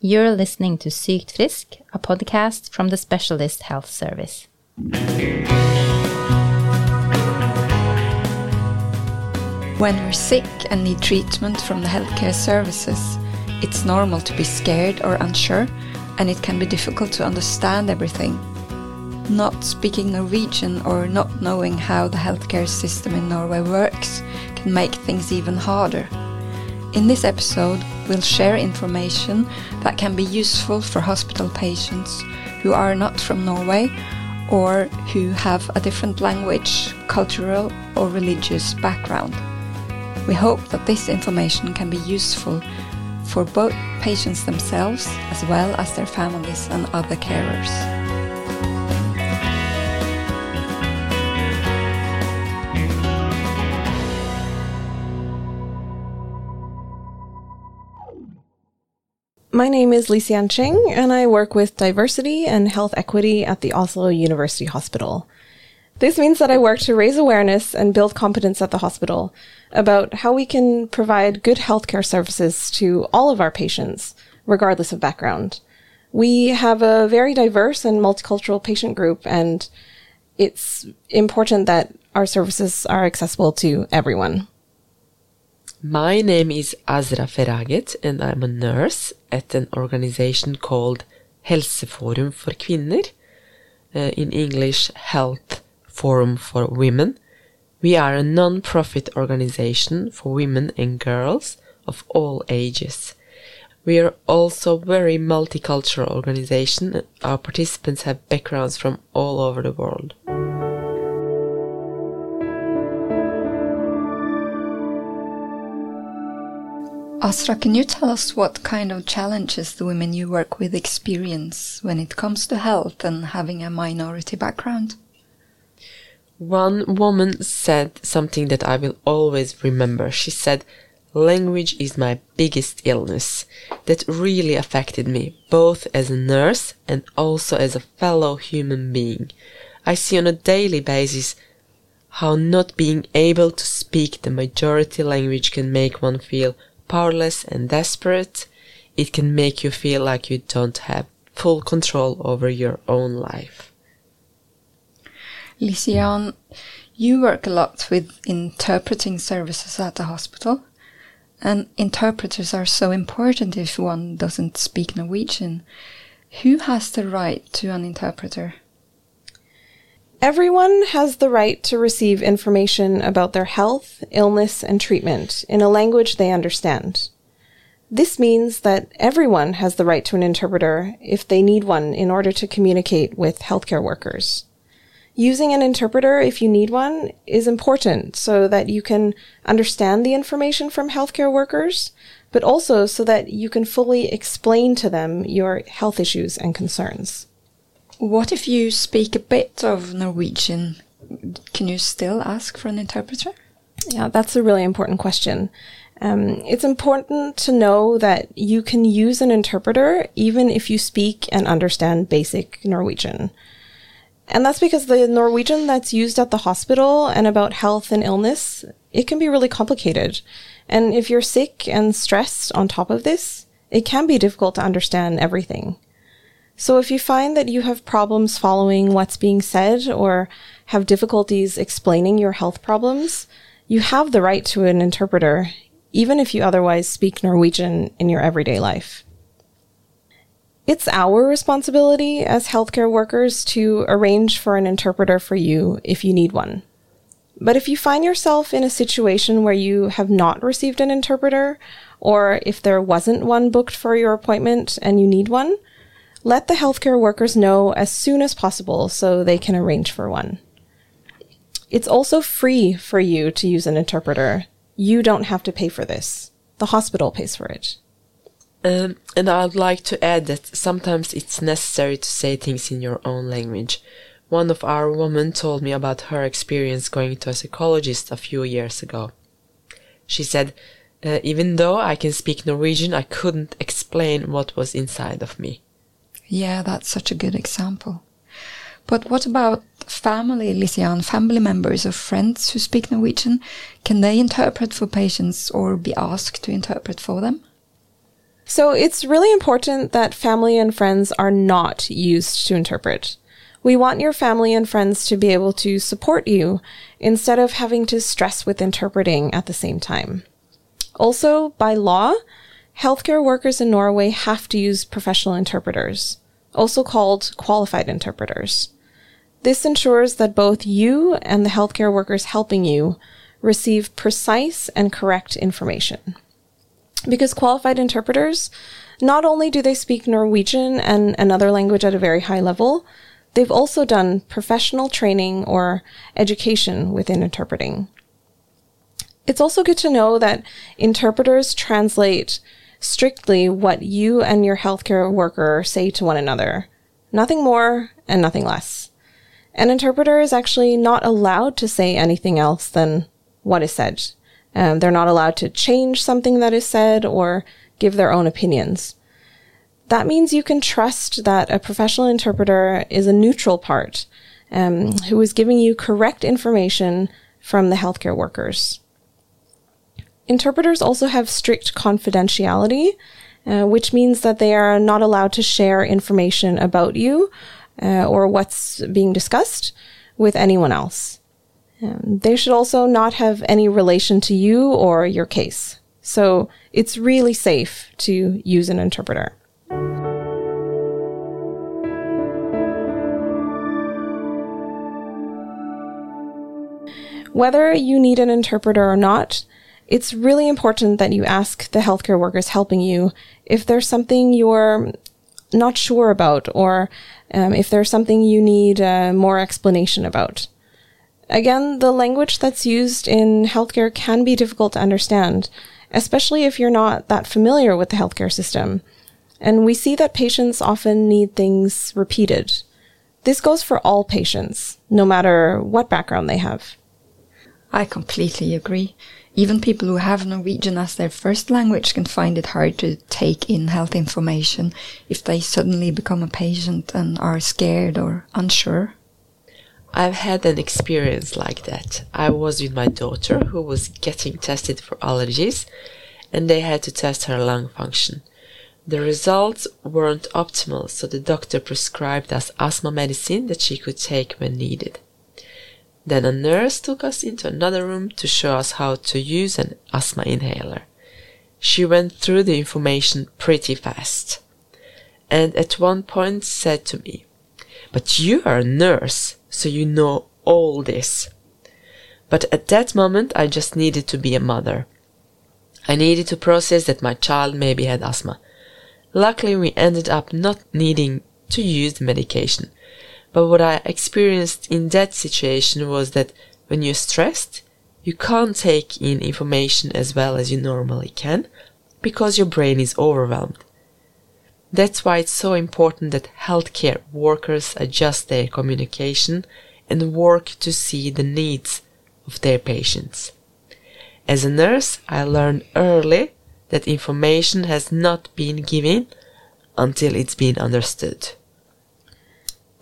You're listening to Sykt Frisk, a podcast from the Specialist Health Service. When we're sick and need treatment from the healthcare services, it's normal to be scared or unsure, and it can be difficult to understand everything. Not speaking Norwegian or not knowing how the healthcare system in Norway works can make things even harder. In this episode, we'll share information that can be useful for hospital patients who are not from Norway or who have a different language, cultural, or religious background. We hope that this information can be useful for both patients themselves as well as their families and other carers. My name is Lisian Cheng, and I work with diversity and health equity at the Oslo University Hospital. This means that I work to raise awareness and build competence at the hospital about how we can provide good healthcare services to all of our patients, regardless of background. We have a very diverse and multicultural patient group, and it's important that our services are accessible to everyone. My name is Azra Feraget, and I'm a nurse at an organization called Helseforum for Kvinner, uh, in English, Health Forum for Women. We are a non-profit organization for women and girls of all ages. We are also a very multicultural organization. Our participants have backgrounds from all over the world. Asra, can you tell us what kind of challenges the women you work with experience when it comes to health and having a minority background? One woman said something that I will always remember. She said, Language is my biggest illness. That really affected me, both as a nurse and also as a fellow human being. I see on a daily basis how not being able to speak the majority language can make one feel powerless and desperate, it can make you feel like you don't have full control over your own life. Lisian, you work a lot with interpreting services at the hospital, and interpreters are so important if one doesn't speak Norwegian. Who has the right to an interpreter? Everyone has the right to receive information about their health, illness, and treatment in a language they understand. This means that everyone has the right to an interpreter if they need one in order to communicate with healthcare workers. Using an interpreter if you need one is important so that you can understand the information from healthcare workers, but also so that you can fully explain to them your health issues and concerns. What if you speak a bit of Norwegian? Can you still ask for an interpreter? Yeah, that's a really important question. Um, it's important to know that you can use an interpreter even if you speak and understand basic Norwegian. And that's because the Norwegian that's used at the hospital and about health and illness, it can be really complicated. And if you're sick and stressed on top of this, it can be difficult to understand everything. So if you find that you have problems following what's being said or have difficulties explaining your health problems, you have the right to an interpreter, even if you otherwise speak Norwegian in your everyday life. It's our responsibility as healthcare workers to arrange for an interpreter for you if you need one. But if you find yourself in a situation where you have not received an interpreter, or if there wasn't one booked for your appointment and you need one, let the healthcare workers know as soon as possible so they can arrange for one. It's also free for you to use an interpreter. You don't have to pay for this. The hospital pays for it. Um, and I'd like to add that sometimes it's necessary to say things in your own language. One of our women told me about her experience going to a psychologist a few years ago. She said, uh, even though I can speak Norwegian, I couldn't explain what was inside of me. Yeah, that's such a good example. But what about family, Lisian, family members or friends who speak Norwegian? Can they interpret for patients or be asked to interpret for them? So it's really important that family and friends are not used to interpret. We want your family and friends to be able to support you instead of having to stress with interpreting at the same time. Also, by law, healthcare workers in Norway have to use professional interpreters, also called qualified interpreters. This ensures that both you and the healthcare workers helping you receive precise and correct information. Because qualified interpreters, not only do they speak Norwegian and another language at a very high level, they've also done professional training or education within interpreting. It's also good to know that interpreters translate strictly what you and your healthcare worker say to one another. Nothing more and nothing less. An interpreter is actually not allowed to say anything else than what is said. Um, they're not allowed to change something that is said or give their own opinions. That means you can trust that a professional interpreter is a neutral part um, who is giving you correct information from the healthcare workers. Interpreters also have strict confidentiality, uh, which means that they are not allowed to share information about you uh, or what's being discussed with anyone else. Um, they should also not have any relation to you or your case. So it's really safe to use an interpreter. Whether you need an interpreter or not, it's really important that you ask the healthcare workers helping you if there's something you're not sure about or um, if there's something you need uh, more explanation about. Again, the language that's used in healthcare can be difficult to understand, especially if you're not that familiar with the healthcare system. And we see that patients often need things repeated. This goes for all patients, no matter what background they have. I completely agree. Even people who have Norwegian as their first language can find it hard to take in health information if they suddenly become a patient and are scared or unsure. I've had an experience like that. I was with my daughter who was getting tested for allergies and they had to test her lung function. The results weren't optimal, so the doctor prescribed us asthma medicine that she could take when needed. Then a nurse took us into another room to show us how to use an asthma inhaler. She went through the information pretty fast and at one point said to me, But you are a nurse so you know all this. But at that moment, I just needed to be a mother. I needed to process that my child maybe had asthma. Luckily, we ended up not needing to use the medication. But what I experienced in that situation was that when you're stressed, you can't take in information as well as you normally can because your brain is overwhelmed. That's why it's so important that healthcare workers adjust their communication and work to see the needs of their patients. As a nurse, I learned early that information has not been given until it's been understood.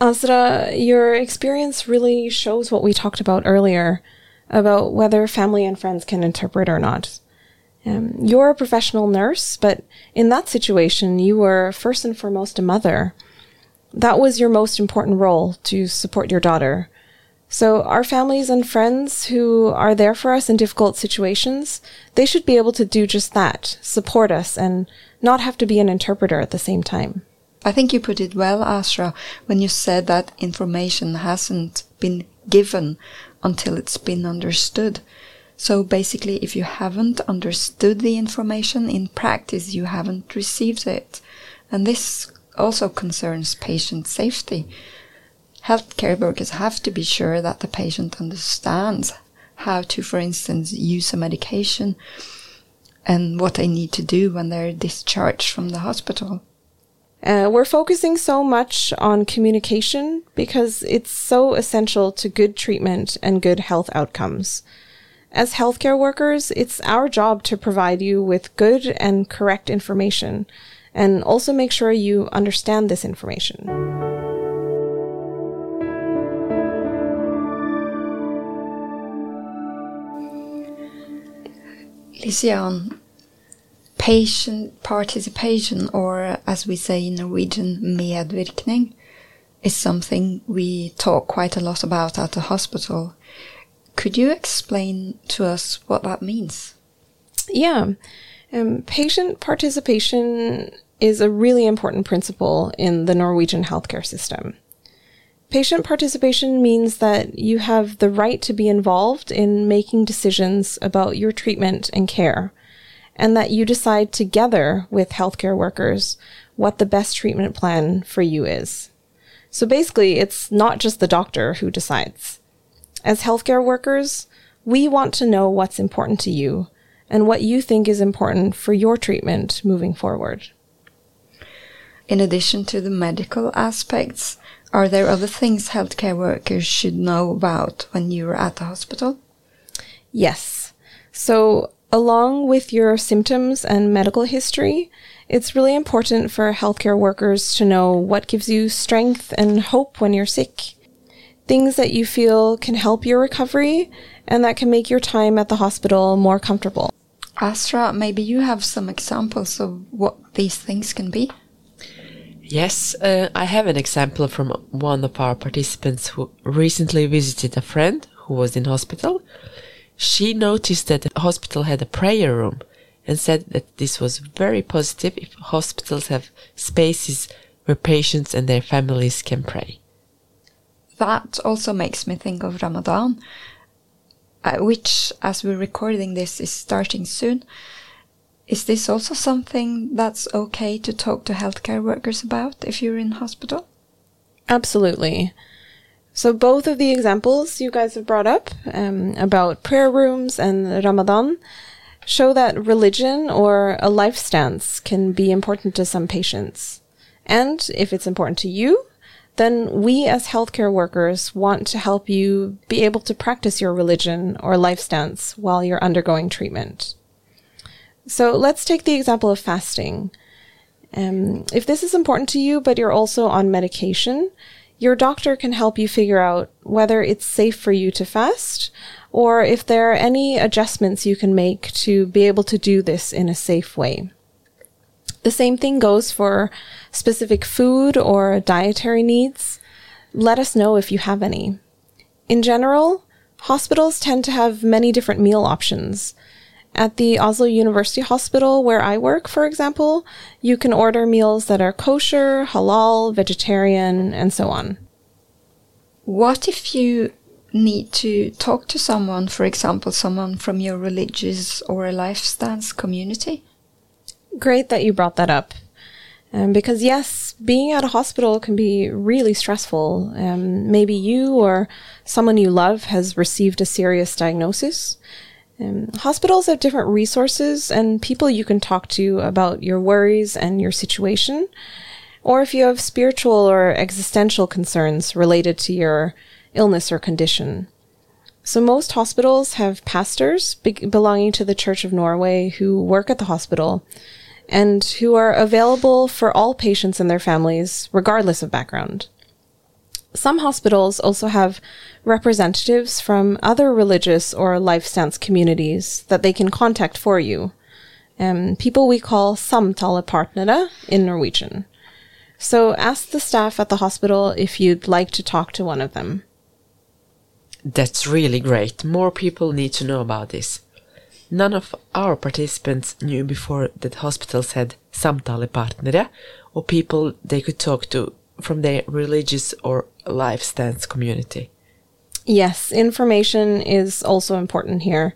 Azra, your experience really shows what we talked about earlier about whether family and friends can interpret or not. Um, you're a professional nurse, but in that situation, you were first and foremost a mother. That was your most important role to support your daughter. So our families and friends who are there for us in difficult situations, they should be able to do just that, support us and not have to be an interpreter at the same time. I think you put it well, Asra, when you said that information hasn't been given until it's been understood. So basically, if you haven't understood the information in practice, you haven't received it. And this also concerns patient safety. Healthcare workers have to be sure that the patient understands how to, for instance, use a medication and what they need to do when they're discharged from the hospital. Uh, we're focusing so much on communication because it's so essential to good treatment and good health outcomes. As healthcare workers, it's our job to provide you with good and correct information and also make sure you understand this information. Lisian, Patient participation, or as we say in Norwegian, medvirkning, is something we talk quite a lot about at the hospital. Could you explain to us what that means? Yeah. Um, patient participation is a really important principle in the Norwegian healthcare system. Patient participation means that you have the right to be involved in making decisions about your treatment and care, and that you decide together with healthcare workers what the best treatment plan for you is. So basically, it's not just the doctor who decides. As healthcare workers, we want to know what's important to you and what you think is important for your treatment moving forward. In addition to the medical aspects, are there other things healthcare workers should know about when you're at the hospital? Yes. So, along with your symptoms and medical history, it's really important for healthcare workers to know what gives you strength and hope when you're sick. Things that you feel can help your recovery and that can make your time at the hospital more comfortable. Azra, maybe you have some examples of what these things can be? Yes, uh, I have an example from one of our participants who recently visited a friend who was in hospital. She noticed that the hospital had a prayer room and said that this was very positive if hospitals have spaces where patients and their families can pray. That also makes me think of Ramadan, uh, which, as we're recording this, is starting soon. Is this also something that's okay to talk to healthcare workers about if you're in hospital? Absolutely. So both of the examples you guys have brought up um, about prayer rooms and Ramadan show that religion or a life stance can be important to some patients. And if it's important to you, then we as healthcare workers want to help you be able to practice your religion or life stance while you're undergoing treatment. So let's take the example of fasting. Um, if this is important to you, but you're also on medication, your doctor can help you figure out whether it's safe for you to fast or if there are any adjustments you can make to be able to do this in a safe way. The same thing goes for specific food or dietary needs. Let us know if you have any. In general, hospitals tend to have many different meal options. At the Oslo University Hospital, where I work, for example, you can order meals that are kosher, halal, vegetarian, and so on. What if you need to talk to someone, for example, someone from your religious or life stance community? Great that you brought that up. Um, because yes, being at a hospital can be really stressful. Um, maybe you or someone you love has received a serious diagnosis. Um, hospitals have different resources and people you can talk to about your worries and your situation. Or if you have spiritual or existential concerns related to your illness or condition. So most hospitals have pastors be- belonging to the Church of Norway who work at the hospital and who are available for all patients and their families, regardless of background. Some hospitals also have representatives from other religious or life stance communities that they can contact for you. Um, people we call samtalepartnere in Norwegian. So ask the staff at the hospital if you'd like to talk to one of them. That's really great. More people need to know about this. None of our participants knew before that hospitals had samtalepartnere or people they could talk to from their religious or life stance community. Yes, information is also important here.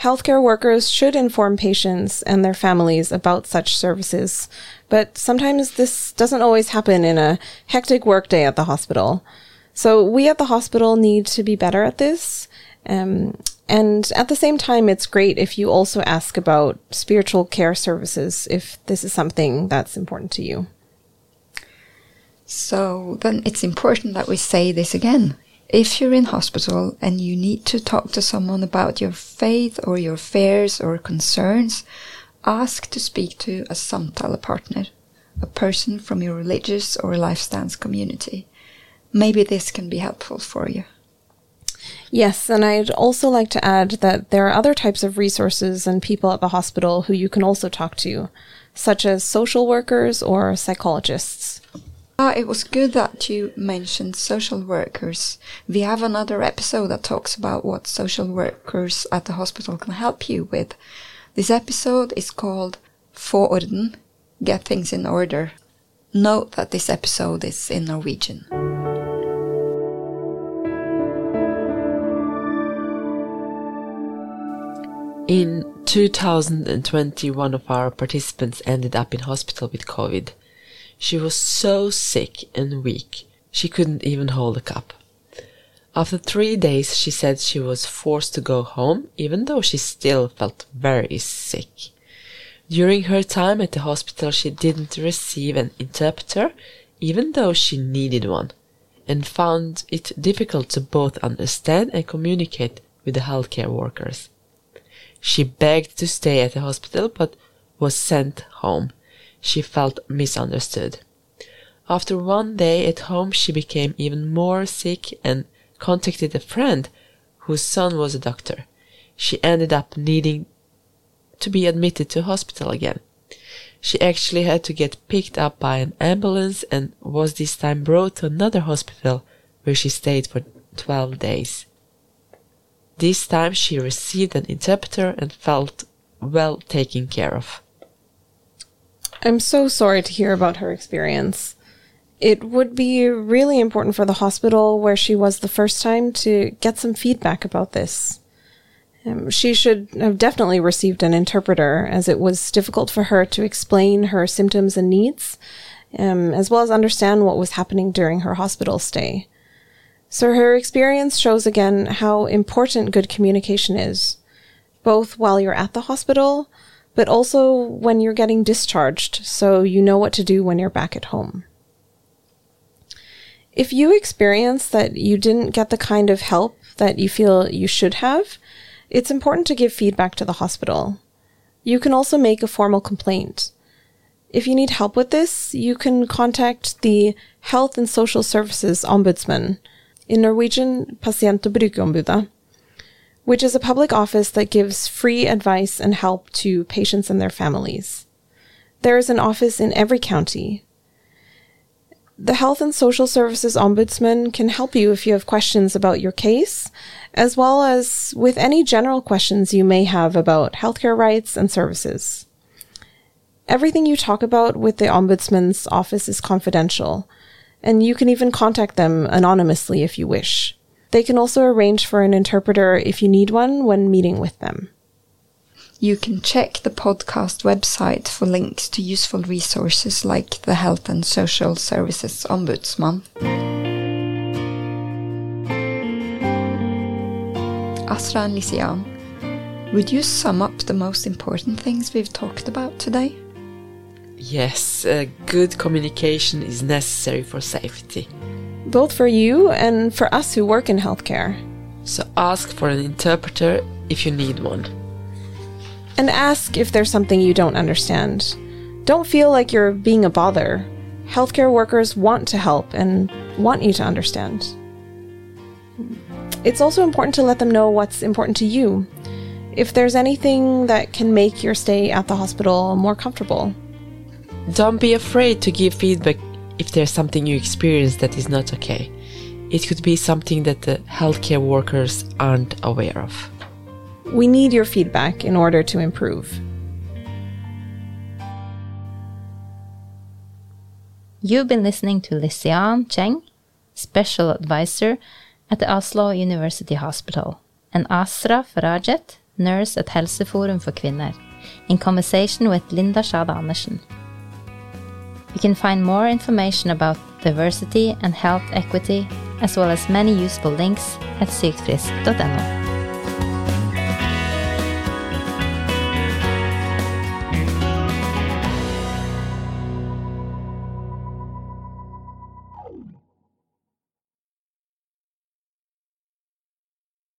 Healthcare workers should inform patients and their families about such services, but sometimes this doesn't always happen in a hectic workday at the hospital. So we at the hospital need to be better at this. Um, and at the same time, it's great if you also ask about spiritual care services if this is something that's important to you. So then it's important that we say this again. If you're in hospital and you need to talk to someone about your faith or your fears or concerns, ask to speak to a samtalepartner, a person from your religious or life stance community. Maybe this can be helpful for you. Yes, and I'd also like to add that there are other types of resources and people at the hospital who you can also talk to, such as social workers or psychologists. Ah, it was good that you mentioned social workers. We have another episode that talks about what social workers at the hospital can help you with. This episode is called Få orden, Get Things in Order. Note that this episode is in Norwegian. In 2020, one of our participants ended up in hospital with COVID. She was so sick and weak, she couldn't even hold a cup. After three days, she said she was forced to go home, even though she still felt very sick. During her time at the hospital, she didn't receive an interpreter, even though she needed one, and found it difficult to both understand and communicate with the healthcare workers. She begged to stay at the hospital but was sent home. She felt misunderstood. After one day at home, she became even more sick and contacted a friend whose son was a doctor. She ended up needing to be admitted to hospital again. She actually had to get picked up by an ambulance and was this time brought to another hospital where she stayed for 12 days. This time she received an interpreter and felt well taken care of. I'm so sorry to hear about her experience. It would be really important for the hospital where she was the first time to get some feedback about this. Um, she should have definitely received an interpreter, as it was difficult for her to explain her symptoms and needs, um, as well as understand what was happening during her hospital stay. So her experience shows again how important good communication is, both while you're at the hospital, but also when you're getting discharged, so you know what to do when you're back at home. If you experience that you didn't get the kind of help that you feel you should have, it's important to give feedback to the hospital. You can also make a formal complaint. If you need help with this, you can contact the Health and Social Services Ombudsman in Norwegian Pasient- og brukerombudet, which is a public office that gives free advice and help to patients and their families. There is an office in every county. The Health and Social Services Ombudsman can help you if you have questions about your case, as well as with any general questions you may have about healthcare rights and services. Everything you talk about with the Ombudsman's office is confidential, and you can even contact them anonymously if you wish. They can also arrange for an interpreter if you need one when meeting with them. You can check the podcast website for links to useful resources like the Health and Social Services Ombudsman. Asra and Lysian, would you sum up the most important things we've talked about today? Yes, uh, good communication is necessary for safety. Both for you and for us who work in healthcare. So ask for an interpreter if you need one. And ask if there's something you don't understand. Don't feel like you're being a bother. Healthcare workers want to help and want you to understand. It's also important to let them know what's important to you. If there's anything that can make your stay at the hospital more comfortable. Don't be afraid to give feedback if there's something you experience that is not okay. It could be something that the healthcare workers aren't aware of. We need your feedback in order to improve. You've been listening to Lysian Cheng, Special Advisor at the Oslo University Hospital, and Asra Farajet, Nurse at Helseforum for Kvinner, in conversation with Linda Schade Andersen. You can find more information about diversity and health equity, as well as many useful links at sykfrisk.no.